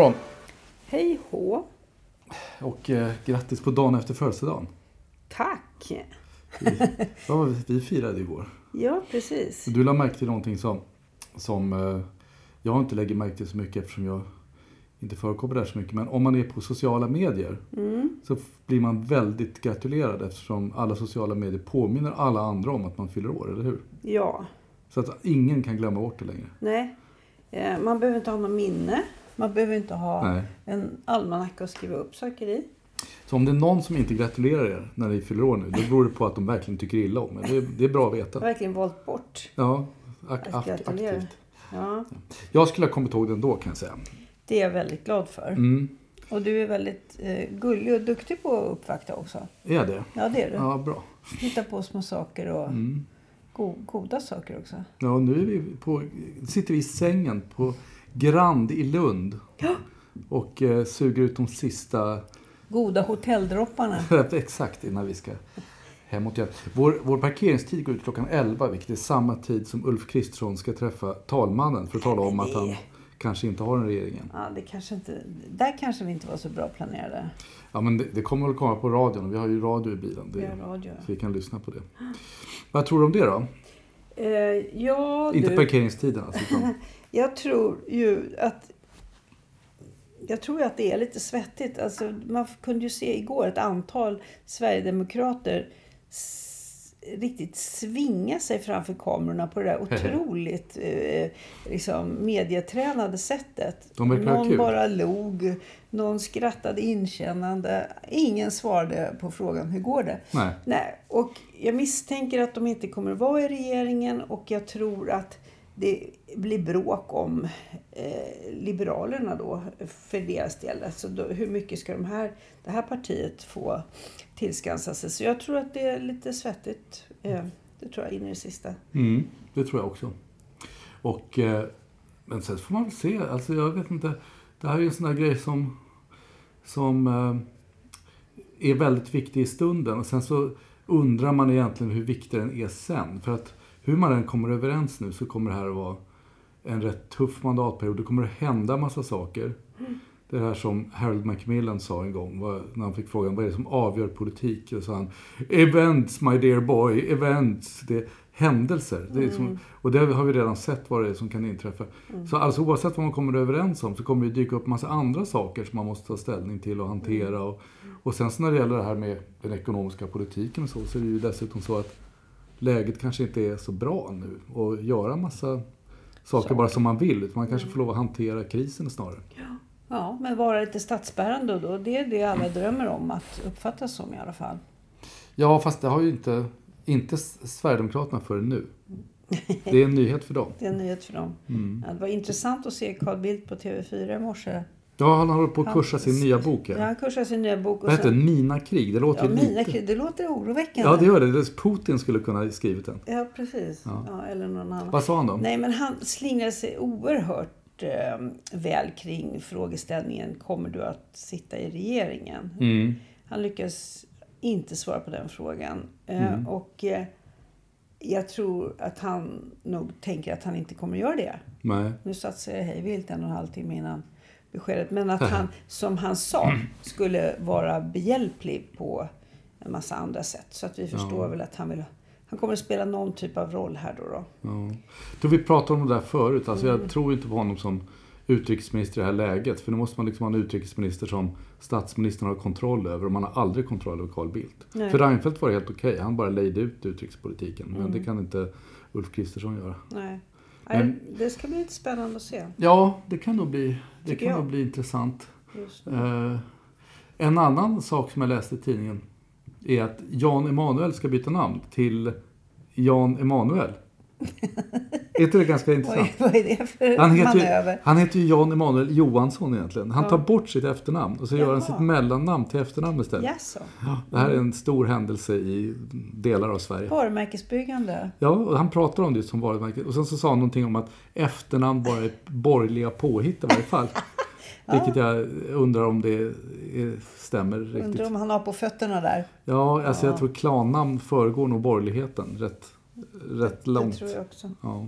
Morgon. Hej hå. Och eh, grattis på dagen efter födelsedagen. Tack. Vad var vi, vi firade igår. Ja, precis. Du la märke till någonting som, som eh, jag inte lägger märke till så mycket eftersom jag inte förekommer där så mycket. Men om man är på sociala medier så f- blir man väldigt gratulerad eftersom alla sociala medier påminner alla andra om att man fyller år, eller hur? Ja. Så att ingen kan glömma bort det längre. Nej. Eh, Man behöver inte ha något minne. Man behöver inte ha Nej. en almanacka att skriva upp saker i. Så om det är någon som inte gratulerar er när ni fyller år nu, då beror det på att de verkligen tycker illa om er. Det är, det är bra att Jag veta. verkligen valt bort Ja, ak- att gratulera. aktivt. Ja, Jag skulle ha kommit ihåg det ändå kan jag säga. det är jag väldigt glad för. Mm. Och du är väldigt eh, gullig och duktig på att uppvakta också. Är det? Ja, det är du. Ja, bra. Hitta på små saker och Mm. go- goda saker också. Ja, nu är vi på, sitter vi i sängen på Grand i Lund. Och eh, suger ut de sista, Goda hotelldropparna. exakt innan vi ska hemåt igen. Vår, vår parkeringstid går ut klockan 11, vilket är samma tid som Ulf Kristersson ska träffa talmannen för att tala om att han kanske inte har en regering än. Ja, det kanske inte, där kanske vi inte var så bra planerade. Ja, men det, det kommer väl komma på radion. Vi har ju radio i bilen. Det, Vi har radio. Så vi kan lyssna på det. Vad tror du om det då? Eh, ja, Inte du. parkeringstiden alltså. Jag tror ju att jag tror att det är lite svettigt. Alltså, man kunde ju se igår ett antal sverigedemokrater riktigt svinga sig framför kamerorna på det där otroligt eh, liksom, medietränade sättet. Någon kul. bara log, någon skrattade inkännande. Ingen svarade på frågan hur går det? nej. Nej, och jag misstänker att de inte kommer att vara i regeringen och jag tror att det blir bråk om eh, Liberalerna då för deras del. Alltså då, hur mycket ska de här, det här partiet få tillskansa sig? Så jag tror att det är lite svettigt. Eh, det tror jag in i det sista. Mm, det tror jag också. Och, eh, men sen får man väl se. Alltså jag vet inte. Det här är ju en sån där grej som, som eh, är väldigt viktig i stunden. Och sen så undrar man egentligen hur viktig den är sen. För att hur man än kommer överens nu så kommer det här att vara en rätt tuff mandatperiod. Det kommer att hända massa saker. Det här som Harold Macmillan sa en gång när han fick frågan vad är det som avgör politik? Och sa han Events my dear boy, events. Det är händelser. Det är som, och det har vi redan sett vad det är som kan inträffa. Så alltså oavsett vad man kommer överens om så kommer det dyka upp massa andra saker som man måste ta ställning till och hantera. Och, och sen så när det gäller det här med den ekonomiska politiken och så, så är det ju dessutom så att läget kanske inte är så bra nu. Och göra massa saker bara som man vill. Utan man kanske får lov att hantera krisen snarare. Ja, men vara lite statsbärande då. Det är det alla drömmer om att uppfattas som i alla fall. Ja, fast det har ju inte, inte Sverigedemokraterna förrän nu. Det är en nyhet för dem. Det är en nyhet för dem. Mm. Ja, det var intressant att se Carl Bildt på TV4 i morse. Ja, han håller på att kursa sin nya bok. Ja, han kursar sin nya bok. Vad heter sen- den? Mina krig. Det låter Ja, ju mina lite... krig. Det låter oroväckande. Ja, det gör det. Putin skulle kunna ha skrivit den. Ja, precis. Ja. eller någon annan. Vad sa han då? Nej, men han slingrar sig oerhört eh, väl kring frågeställningen Kommer du att sitta i regeringen? Mm. Han lyckas inte svara på den frågan. Eh, Mm. Och eh, jag tror att han nog tänker att han inte kommer göra det. Nej. Nu satsar jag hej vilt en och en halv timme innan beskedet. Men att han, som han sa, skulle vara behjälplig på en massa andra sätt. Så att vi förstår väl att han vill... Han kommer att spela någon typ av roll här då. då. Ja. Då vi pratade om det där förut. Alltså Mm. Jag tror inte på honom som utrikesminister i det här läget. För nu måste man liksom ha en utrikesminister som statsministern har kontroll över. Och man har aldrig kontroll över Carl Bildt. Nej. Mm. För Reinfeldt var det helt okej. Han bara lejde ut utrikespolitiken. Men det kan inte Ulf Kristersson göra. Nej. Men- det ska bli lite spännande att se. Ja, det kan nog bli, det Tycker kan nog bli intressant. Eh, en annan sak som jag läste i tidningen är att Jan Emanuel ska byta namn till Jan Emanuel. Är inte det ganska intressant? Oj, vad är det för Han heter, manöver? ju, han heter ju Jan Emanuel Johansson egentligen. Han tar bort sitt efternamn och så gör han Jaha. sitt mellannamn till efternamn istället. Jaså? Ja, det här är en stor händelse i delar av Sverige. Varumärkesbyggande? Ja, och han pratar om det som varumärke. Och sen så sa han någonting om att efternamn bara är borgerliga påhitt i varje fall. Vilket jag undrar om det stämmer riktigt. Undrar om han har på fötterna där. Ja, alltså jag tror klannamn föregår nog borgerligheten rätt, rätt långt. Det tror jag också. Ja.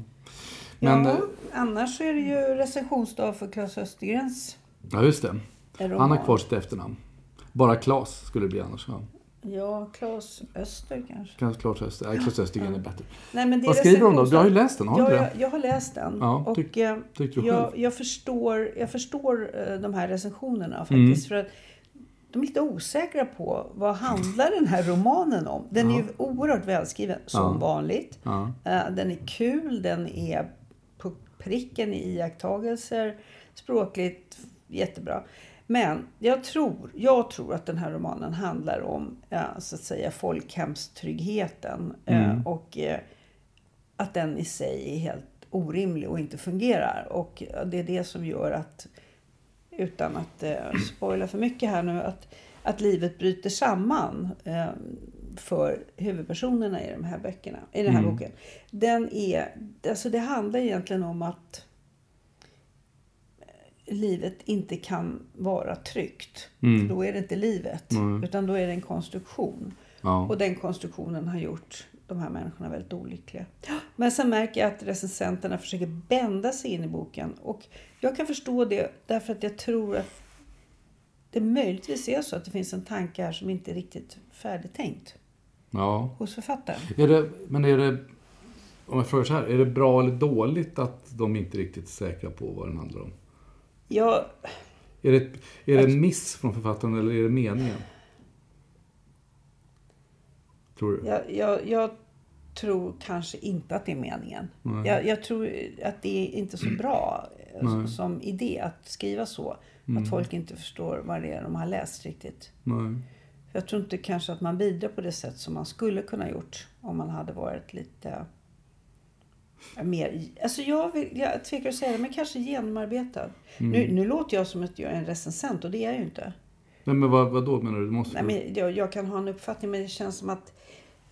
Men, ja, eh, annars är det ju recensionsdag för Claes Östergrens ja, just det. roman. Han har kvar sitt efternamn. Bara Klas skulle det bli annars. Ja. Ja, Claes Öster kanske. Kanske Claes Öster. Nej, Claes Östergren är bättre. Nej, men det Vad skriver de då? Du har ju läst den, har du ja, inte jag, jag har läst den. Ja, och tyck- eh, tyckte du jag, jag förstår, jag förstår eh, de här recensionerna Mm. faktiskt. För att de är lite osäkra på vad handlar den här romanen om. Den är ju oerhört välskriven, som Ja. vanligt. Ja. Eh, Den är kul, den är på pricken i iakttagelser. Språkligt jättebra. Men jag tror, jag tror att den här romanen handlar om ja, så att säga folkhemstryggheten. eh, Mm. Och eh, att den i sig är helt orimlig och inte fungerar. Och det är det som gör att, utan att eh, spoila för mycket här nu, att, att livet bryter samman eh, för huvudpersonerna i de här böckerna, i den här Mm. boken. Den är, alltså det handlar egentligen om att eh, livet inte kan vara tryggt. Mm. Då är det inte livet, Mm. utan då är det en konstruktion. Ja. Och den konstruktionen har gjort de här människorna väldigt olyckliga. Men sen märker jag att recensenterna försöker bända sig in i boken. Och jag kan förstå det därför att jag tror att det möjligtvis är så att det finns en tanke här som inte är riktigt färdigtänkt ja. hos författaren. Är det, men är det, om jag frågar så här, är det bra eller dåligt att de inte är riktigt säkra på vad den handlar om? Jag, Är det, är det en miss från författaren eller är det meningen? Tror du? jag, jag, jag tror kanske inte att det är meningen. Jag, jag tror att det är inte så bra eh, Nej. som idé att skriva så. Att folk inte förstår vad det är de har läst riktigt. Nej. Jag tror inte kanske att man bidrar på det sätt som man skulle kunna gjort om man hade varit lite eh, mer... Alltså jag, vill, jag tvekar att säga det, men kanske genomarbetad. Nu, nu låter jag som att jag är en recensent och det är jag ju inte. Nej, men vad, vad då menar du? du måste... Nej, men jag, jag kan ha en uppfattning men det känns som att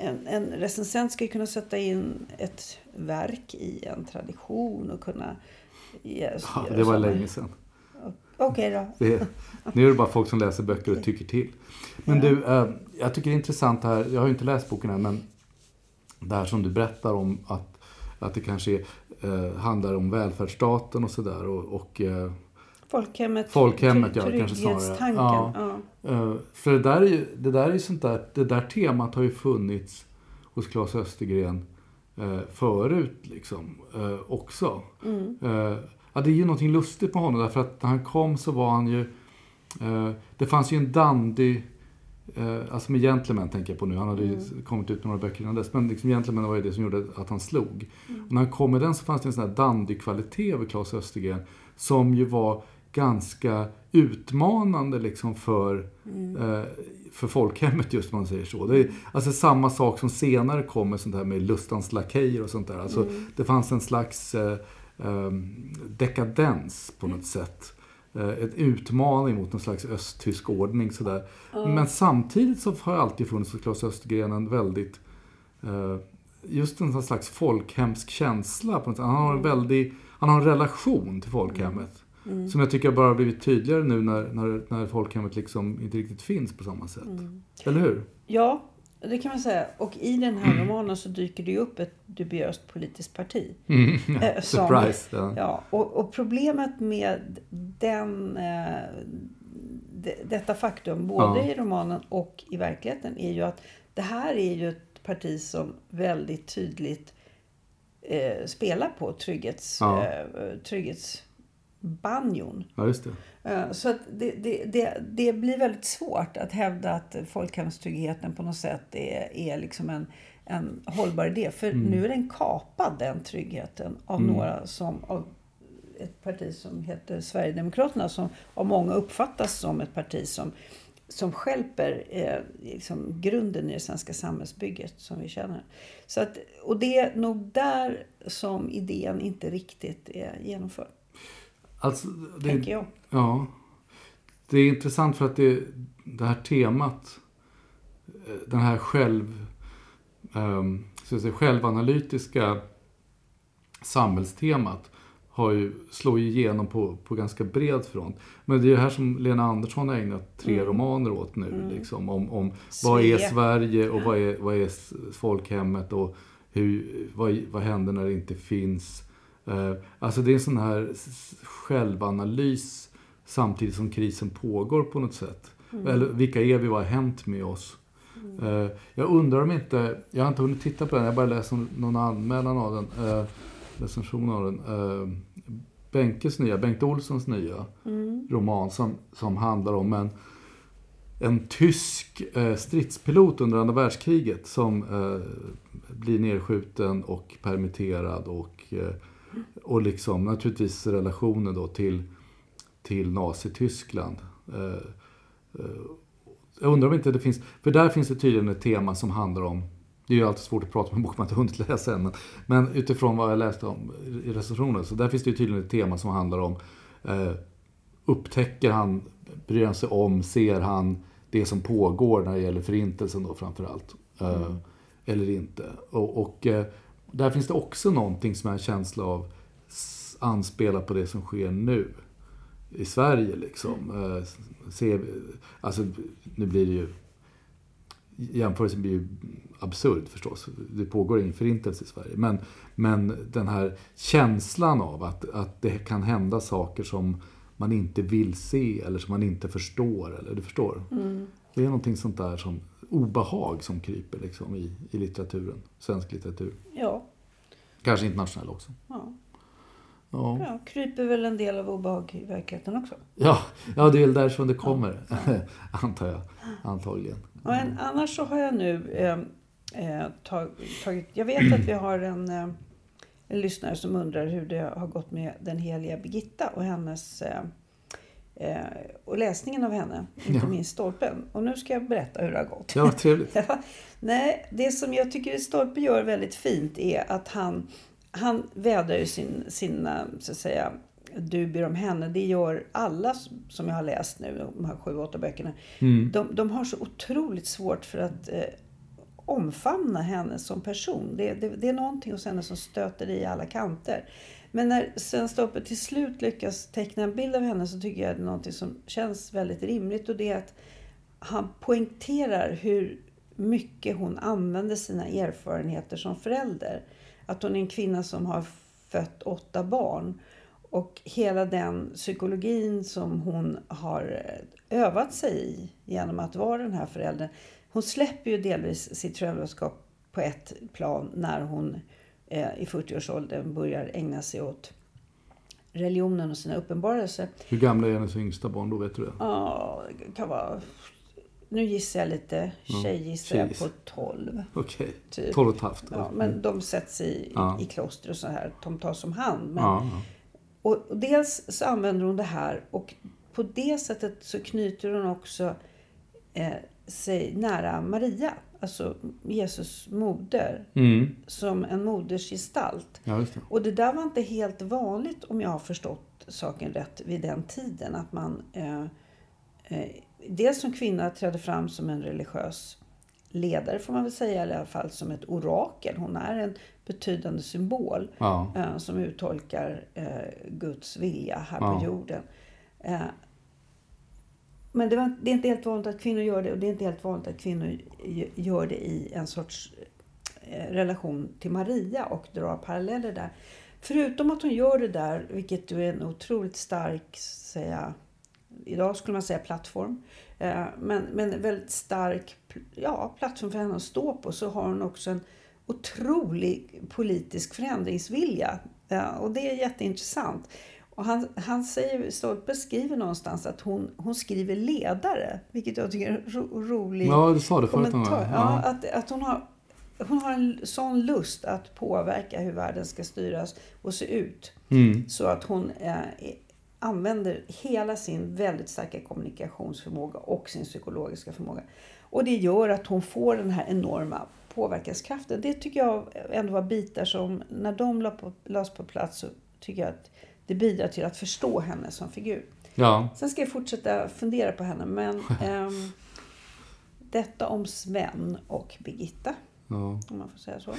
en, en recensent ska ju kunna sätta in ett verk i en tradition och kunna... ge- ja, det var länge sedan. Okej då. Det nu är det bara folk som läser böcker och tycker till. Men du, eh, jag tycker det är intressant här, jag har ju inte läst boken än, men det här som du berättar om att, att det kanske är, eh, handlar om välfärdsstaten och sådär. Och, och, eh, Folkhemmet, Folkhemmet, ja, kanske snarare. Ja. Ja. eh, för det där är ju, det där är sånt där, det där temat har ju funnits hos Claes Östergren eh, förut liksom eh, också. Eh, ja, det är ju någonting lustigt med honom därför att när han kom så var han ju det fanns ju en dandy alltså med Gentleman tänker jag på nu. Han hade ju kommit ut med några böcker innan dess. Men liksom Gentleman var ju det som gjorde att han slog. Och när han kom med den så fanns det en sån här dandy-kvalitet över Claes Östergren. Som ju var ganska utmanande liksom för, eh, för folkhemmet just om man säger så. Det är alltså samma sak som senare kom med sånt här med lustans lakejer och sånt där. Alltså, Det fanns en slags eh, eh, dekadens på något sätt. eh, ett utmaning mot någon slags östtysk ordning. Sådär. Men samtidigt så har det alltid funnits hos Claes Östergren en väldigt eh, just en slags folkhemsk känsla. På något sätt. Han, har en väldig, han har en relation till folkhemmet. Som jag tycker bara har blivit tydligare nu när, när, när folkhemmet liksom inte riktigt finns på samma sätt. Eller hur? Ja, det kan man säga. Och i den här romanen så dyker det ju upp ett dubiöst politiskt parti. Eh, som- Surprise! Ja. Ja, och, och problemet med den, eh, de, detta faktum, både Ja. i romanen och i verkligheten, är ju att det här är ju ett parti som väldigt tydligt eh, spelar på trygghets, Ja. eh, trygghetsbanjon. ja, just det. Eh, Så det, det, det, det blir väldigt svårt att hävda att folkhemstryggheten på något sätt är, är liksom en, en hållbar idé. För nu är den kapad, den tryggheten, av några som av ett parti som heter Sverigedemokraterna som av många uppfattas som ett parti som, som skälper eh, liksom grunden i det svenska samhällsbygget som vi känner. Så att, och det är nog där som idén inte riktigt är genomförd, Alltså, det, tänker jag. Ja. Det är intressant för att det, det här temat, eh, den här själv, um, så att säga, självanalytiska samhällstemat har ju, slår ju igenom på, på ganska bred front. Men det är det här som Lena Andersson har ägnat tre romaner åt nu. Liksom, om om vad är. Sverige och vad är, vad är folkhemmet och hur, vad, vad händer när det inte finns. Eh, alltså det är en sån här självanalys samtidigt som krisen pågår på något sätt. Eller vilka är vi, vad har hänt med oss? Eh, jag undrar om inte, jag har inte hunnit titta på den, jag har bara läst någon- anmälan av den, eh, recension av den. Eh, Benkes nya, Bengt Olssons nya roman som, som handlar om en, en tysk eh, stridspilot under andra världskriget som eh, blir nedskjuten och permitterad och, eh, och liksom naturligtvis relationen då till, till Nazityskland. Eh, eh, jag undrar om inte det finns, för där finns det tydligen ett tema som handlar om det är ju alltid svårt att prata om en bok man inte hunnit läsa än. Men, men utifrån vad jag läste om i recensionen så där finns det ju tydligen ett tema som handlar om eh, Upptäcker han, bryr han sig om, ser han det som pågår när det gäller förintelsen då framförallt? Eh, Eller inte. Och, och eh, där finns det också någonting som är en känsla av s- anspela på det som sker nu i Sverige liksom. Eh, vi- alltså, nu blir det ju jämförelsen blir ju absurd förstås. Det pågår ingen förintelse i Sverige. Men, men den här känslan av att, att det kan hända saker som man inte vill se eller som man inte förstår. Eller, du förstår? Det är någonting sånt där som obehag som kryper liksom i, i litteraturen. Svensk litteratur. Ja, Kanske internationell också. ja. Ja, Ja, kryper väl en del av obehag i verkligheten också. ja, ja det är väl därifrån det kommer. Antar jag. Antagligen. Men annars så har jag nu eh, eh, tag, tagit... Jag vet att vi har en, eh, en lyssnare som undrar hur det har gått med den heliga Birgitta och hennes... Eh, och läsningen av henne, inte minst Stolpen. Och nu ska jag berätta hur det har gått. Ja, trevligt. Ja, nej, det som jag tycker Stolpe gör väldigt fint är att han, han vädrar ju sin, sina, så att säga, dubier om henne. Det gör alla som jag har läst nu, de här sju, åtta böckerna. De, de har så otroligt svårt för att eh, omfamna henne som person. Det, det, det är någonting hos henne som stöter i alla kanter. Men när Sven Stolpe till slut lyckas teckna en bild av henne så tycker jag det är någonting som känns väldigt rimligt. Och det är att han poängterar hur mycket hon använder sina erfarenheter som förälder. Att hon är en kvinna som har fött åtta barn. Och hela den psykologin som hon har övat sig i genom att vara den här föräldern. Hon släpper ju delvis sitt föräldraskap på ett plan när hon eh, i 40-årsåldern börjar ägna sig åt religionen och sina uppenbarelser. Hur gamla är hennes yngsta barn då? Vet du det? Ja, det kan vara... Nu gissar jag lite. Tjejgissar jag tjejgiss. på 12. Okej. Typ. 12 och ett halvt. Ja, men de sätts i, Ja. i kloster och så här. De tas om hand. Men, ja, ja. och, och dels så använder hon det här och på det sättet så knyter hon också eh, sig nära Maria. Alltså Jesus moder. Som en modersgestalt. Mm. ja, det. Och det där var inte helt vanligt om jag har förstått saken rätt vid den tiden. Att man eh, eh, dels som kvinna trädde fram som en religiös ledare får man väl säga, i alla fall som ett orakel. Hon är en betydande symbol Ja. eh, som uttolkar eh, Guds vilja här Ja. på jorden. Men det, var, det är inte helt vanligt att kvinnor gör det och det är inte helt vanligt att kvinnor gör det i en sorts eh, relation till Maria och drar paralleller där. Förutom att hon gör det där, vilket ju är en otroligt stark, säga, idag skulle man säga plattform, eh, men, men väldigt stark ja, plattform för henne att stå på, så har hon också en otrolig politisk förändringsvilja. Ja, och det är jätteintressant. Och han, han säger, Stolpe skriver någonstans att hon, hon skriver ledare, vilket jag tycker är en ro, rolig Ja, du sa det förut någon gång. Ja, att, att hon har, hon har en sån lust att påverka hur världen ska styras och se ut. Mm. Så att hon eh, använder hela sin väldigt starka kommunikationsförmåga och sin psykologiska förmåga. Och det gör att hon får den här enorma påverkanskraften. Det tycker jag ändå var bitar som, när de på, lades på plats så tycker jag att det bidrar till att förstå henne som figur. ja. Sen ska jag fortsätta fundera på henne, men ehm, detta om Sven och Birgitta, ja. om man får säga så.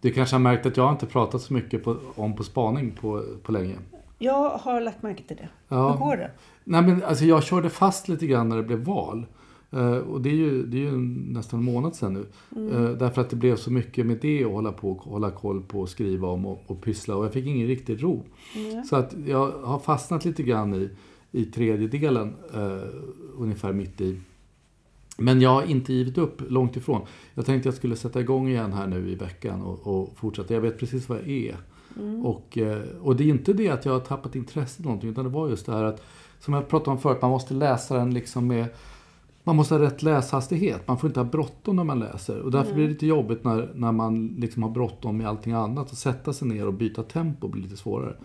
Du kanske har märkt att jag inte pratat så mycket på, om På spaning på, på länge. Jag har lagt märke till det. Ja. Hur går det? Nej, men alltså jag körde fast lite grann när det blev val. Eh, och det är ju, det är ju nästan en månad sedan nu. Eh, därför att det blev så mycket med det att hålla på, hålla koll på, och skriva om och, och pyssla. Och jag fick ingen riktig ro. Så att jag har fastnat lite grann i, i tredje delen, eh, ungefär mitt i. Men jag har inte givit upp, långt ifrån. Jag tänkte jag skulle sätta igång igen här nu i veckan och, och fortsätta. Jag vet precis vad jag är. Och, eh, och det är inte det att jag har tappat intresse eller någonting, utan det var just det här att, som jag pratade om förut, man måste läsa den liksom med man måste ha rätt läshastighet. Man får inte ha bråttom när man läser. Och därför blir det lite jobbigt när, när man liksom har bråttom med allting annat. Att sätta sig ner och byta tempo blir lite svårare.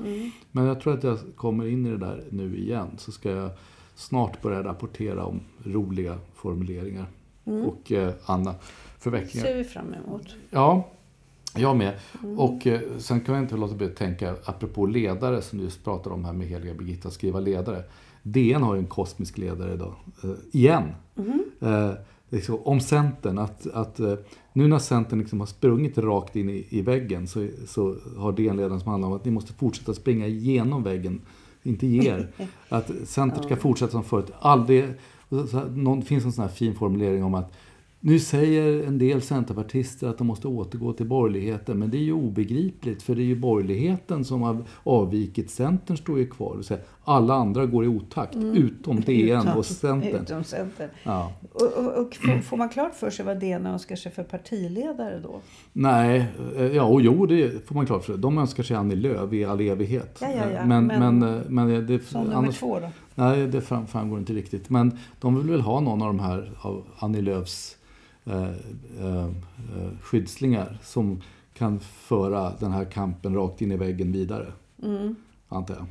Men jag tror att jag kommer in i det där nu igen. Så ska jag snart börja rapportera om roliga formuleringar. Och eh, Anna, förvecklingar. ser vi fram emot. Ja, jag med. Och eh, sen kan jag inte låta bli att tänka, apropå ledare som du just pratade om här med Heliga Birgitta, skriva ledare. DN har ju en kosmisk ledare idag. Eh, igen. Eh, liksom, om Centern, att, att eh, nu när Centern liksom har sprungit rakt in i, i väggen så, så har DN-ledaren som handlar om att ni måste fortsätta springa igenom väggen, inte ge er. Att Centern ska fortsätta som förut. Aldrig, så någon, finns en sån här fin formulering om att nu säger en del centerpartister att de måste återgå till borgerligheten, men det är ju obegripligt för det är ju borgerligheten som har avvikit. Centern står ju kvar. Och säger, alla andra går i otakt, utom DN och Centern. Utom Centern. Ja. Och, och, och får, får man klart för sig vad DN önskar sig för partiledare då? Nej, eh, ja och jo det får man klart för sig. De önskar sig Annie Lööf i all evighet. Ja, ja, ja, Men, men- men, eh, men det, Som nummer annars- två då? Nej, det fram, framgår inte riktigt. Men de vill väl ha någon av de här av Annie Lööfs eh, eh, eh, skyddslingar som kan föra den här kampen rakt in i väggen vidare. Antar jag.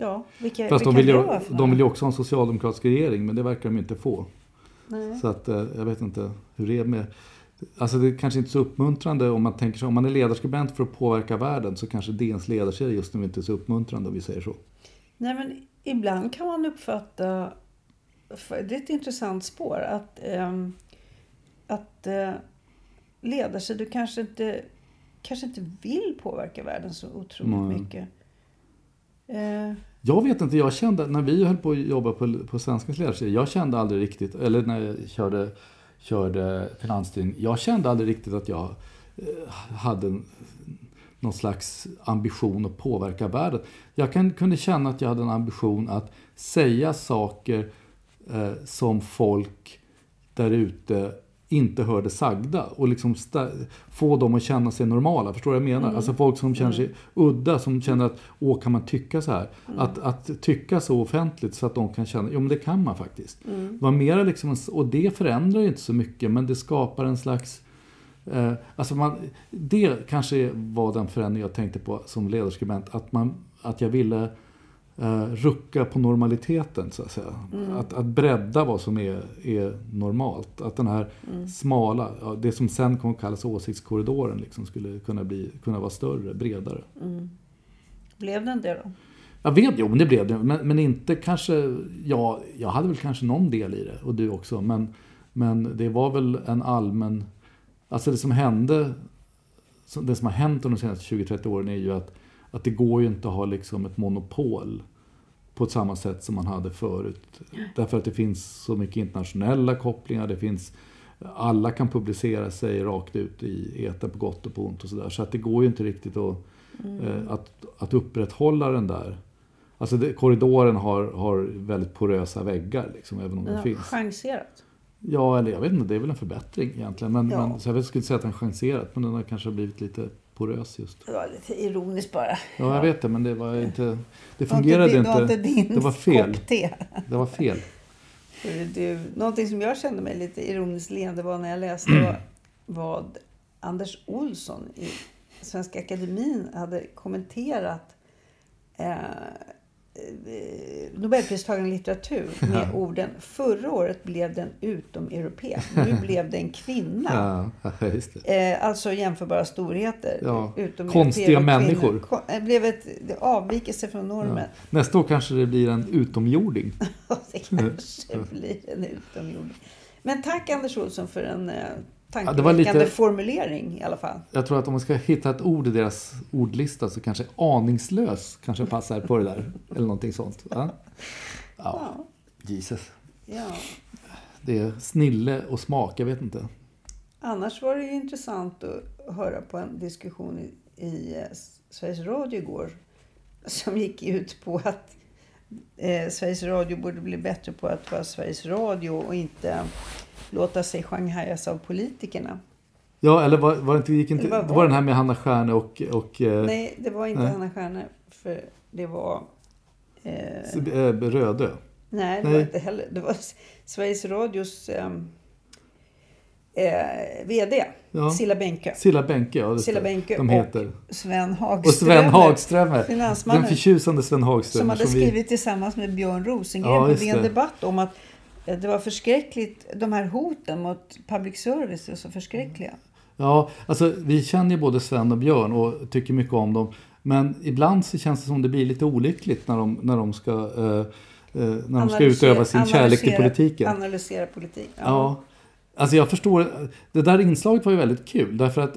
Ja, vilka, Fast de vilka vill, ju, för de vill ju också ha en socialdemokratisk regering, men det verkar de inte få. Nej. Så att eh, jag vet inte hur det är med... Alltså det är kanske inte så uppmuntrande om man tänker sig, om man är ledarskribent för att påverka världen så kanske DNs ledarserie just nu inte är så uppmuntrande om vi säger så. Nej, men ibland kan man uppfatta, det är ett intressant spår, att, ehm, att eh, ledarsidor kanske inte, kanske inte vill påverka världen så otroligt Nej. mycket. Eh, Jag vet inte, jag kände när vi höll på att jobba på, på Svenskans ledarserie, jag kände aldrig riktigt, eller när jag körde, körde finanstidning, jag kände aldrig riktigt att jag eh, hade en, någon slags ambition att påverka världen. Jag kan, kunde känna att jag hade en ambition att säga saker eh, som folk där ute inte hörde sagda och liksom få dem att känna sig normala. Förstår du vad jag menar? Alltså folk som känner sig udda, som känner att åh, kan man tycka så här? Att, att tycka så offentligt så att de kan känna, jo men det kan man faktiskt. Det var mera liksom, och det förändrar ju inte så mycket men det skapar en slags Eh, alltså man, det kanske var den förändring jag tänkte på som ledarskribent. Att, man, att jag ville eh, rucka på normaliteten så att säga. Att, att bredda vad som är, är normalt. Att den här smala, ja, det som sen kommer att kallas åsiktskorridoren liksom skulle kunna, bli, kunna vara större, bredare. blev den det då? Jag vet, jo men det blev det. Men, men inte kanske, ja, jag hade väl kanske någon del i det och du också. Men, men det var väl en allmän, alltså det som hände, det som har hänt under de senaste 20-30 åren är ju att, att det går ju inte att ha liksom ett monopol på ett samma sätt som man hade förut. Därför att det finns så mycket internationella kopplingar, det finns alla kan publicera sig rakt ut i etern på gott och på ont och sådär. Så att det går ju inte riktigt att, eh, att, att upprätthålla den där. Alltså det, korridoren har, har väldigt porösa väggar liksom, även om Den den finns. chanserat. Ja, eller jag vet inte, det är väl en förbättring egentligen. Men, Ja. men, så jag skulle inte säga att den chanserat, men den har kanske blivit lite porös just. Det var lite ironiskt bara. Ja, jag vet det, men det var inte... Det Det var fungerade inte, det var inte. Det var fel. Det var fel. Du, någonting som jag kände mig lite ironiskt leende var när jag läste vad, Anders Olsson i Svenska Akademin hade kommenterat eh, Nobelpristagaren i litteratur med orden Förra året blev den utomeuropé, nu blev det en kvinna. Ja, ja, det. Eh, alltså jämförbara storheter. Ja, Utom konstiga människor. Kon- eh, blev ett det avvikelse från normen. Nästa år kanske det blir en utomjording. det kanske blir en utomjording. Men tack Anders Olsson för en eh, det tankeväckande lite- formulering i alla fall. Jag tror att om man ska hitta ett ord i deras ordlista så kanske aningslös kanske passar på det där. Eller någonting sånt. Ja, ja. Ja, Jesus. ja. Det är snille och smak, jag vet inte. Annars var det ju intressant att höra på en diskussion i, i eh, Sveriges Radio igår som gick ut på att eh, Sveriges Radio borde bli bättre på att vara Sveriges Radio och inte låta sig shanghajas av politikerna. Ja, eller var, var det inte, gick inte, det var var det? den här med Hanna Stjärne och, och eh, Nej, det var inte Nej. Hanna Stjärne. För det var... Eh, eh, Rödö. nej, det nej. var inte heller. Det var Sveriges Radios ehm, eh, VD. Ja. Silla Bänke. Silla Bänke, ja. Silla det. Bänke De och heter. Sven Och Hagströmer. Sven Hagströmer. Finansmannen. Den förtjusande Sven Hagströmer. Som hade vi- skrivit tillsammans med Björn Rosengren Ja, på DN. Debatt om att det var förskräckligt. De här hoten mot public service är så förskräckliga. Ja, alltså vi känner ju både Sven och Björn och tycker mycket om dem. Men ibland så känns det som det blir lite olyckligt när de, när de ska, eh, eh, när de ska utöva sin kärlek till politiken. Analysera politik. Ja. Alltså jag förstår, det där inslaget var ju väldigt kul därför att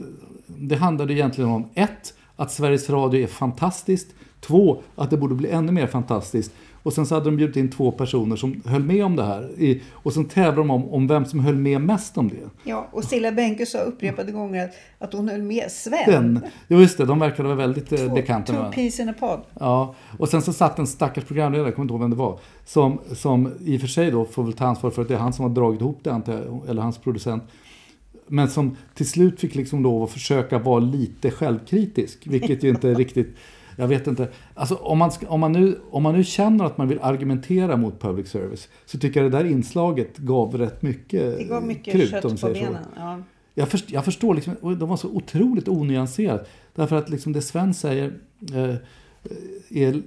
det handlade egentligen om ett, att Sveriges Radio är fantastiskt. Två, att det borde bli ännu mer fantastiskt. Och sen så hade de bjudit in två personer som höll med om det här. I, och sen tävlade de om, om vem som höll med mest om det. Ja, och Silla Bänke sa upprepade gånger att, att hon höll med Sven. Den, jo just det, de verkade vara väldigt eh, Två, bekanta two peas in a pod. Ja, och sen så satt en stackars programledare, jag kommer inte ihåg vem det var, som, som i och för sig då får väl ta ansvar för att det är han som har dragit ihop det, eller hans producent. Men som till slut fick liksom lov att försöka vara lite självkritisk, vilket ju inte riktigt, jag vet inte. Alltså om man, ska, om, man nu, om man nu känner att man vill argumentera mot public service så tycker jag det där inslaget gav rätt mycket Det gav mycket krut, kött om på så. benen. Ja. Jag, först, jag förstår liksom, de var så otroligt onyanserat. Därför att liksom det Sven säger eh, är,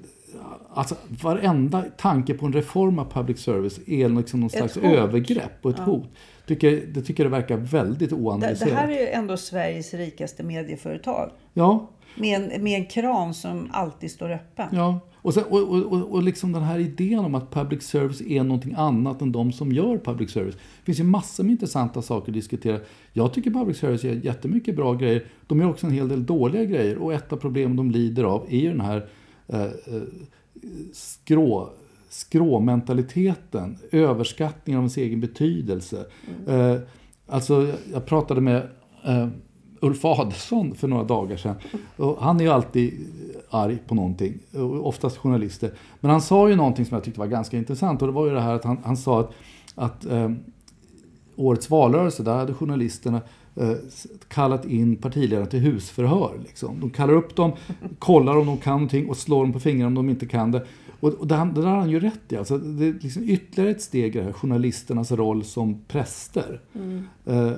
alltså varenda tanke på en reform av public service är liksom någon Ett slags hot. övergrepp och ett hot. Tycker, det tycker jag verkar väldigt Det, oanalyserat. det här är ju ändå Sveriges rikaste medieföretag. Ja, Med en, med en kran som alltid står öppen. ja. Och, sen, och, och, och, liksom den här idén om att public service är någonting annat än de som gör public service. Det finns ju massor med intressanta saker att diskutera. Jag tycker public service gör jättemycket bra grejer. De gör också en hel del dåliga grejer. Och ett av problemen de lider av är ju den här eh, eh, skrå, skråmentaliteten. Överskattningen av ens egen betydelse. Eh, alltså, jag pratade med eh, Ulf Adelsohn för några dagar sedan. Och han är ju alltid arg på någonting, oftast journalister. Men han sa ju någonting som jag tyckte var ganska intressant och det var ju det här att han, han sa att, att eh, årets valrörelse, där hade journalisterna eh, kallat in partiledarna till husförhör. Liksom. De kallar upp dem, kollar om de kan någonting och slår dem på fingrarna om de inte kan det. Och, och det, det där har han ju rätt i. Alltså, det är liksom ytterligare ett steg i det här, journalisternas roll som präster. Eh,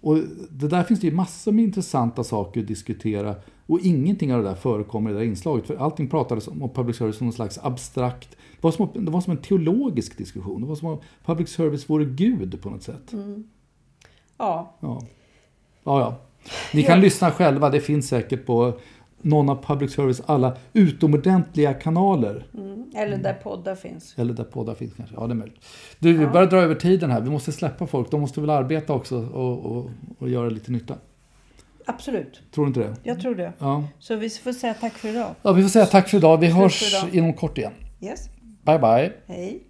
och det där finns det ju massor med intressanta saker att diskutera. Och ingenting av det där förekommer i det där inslaget. För allting pratades om public service som någon slags abstrakt... Det var, som, det var som en teologisk diskussion. Det var som om public service vore Gud på något sätt. Ja, Ja. ja, ja. Ni kan lyssna själva. Det finns säkert på någon av public service alla utomordentliga kanaler. Mm. Eller där poddar finns. Eller där poddar finns kanske. Ja, det är möjligt. Du, vi börjar dra över tiden här. Vi måste släppa folk. De måste väl arbeta också och, och, och göra lite nytta. Absolut. Tror du inte det? Jag tror det. Ja. Så vi får säga tack för idag. ja, vi får säga tack för idag. Vi hörs inom kort igen. Yes. Bye, bye. Hej.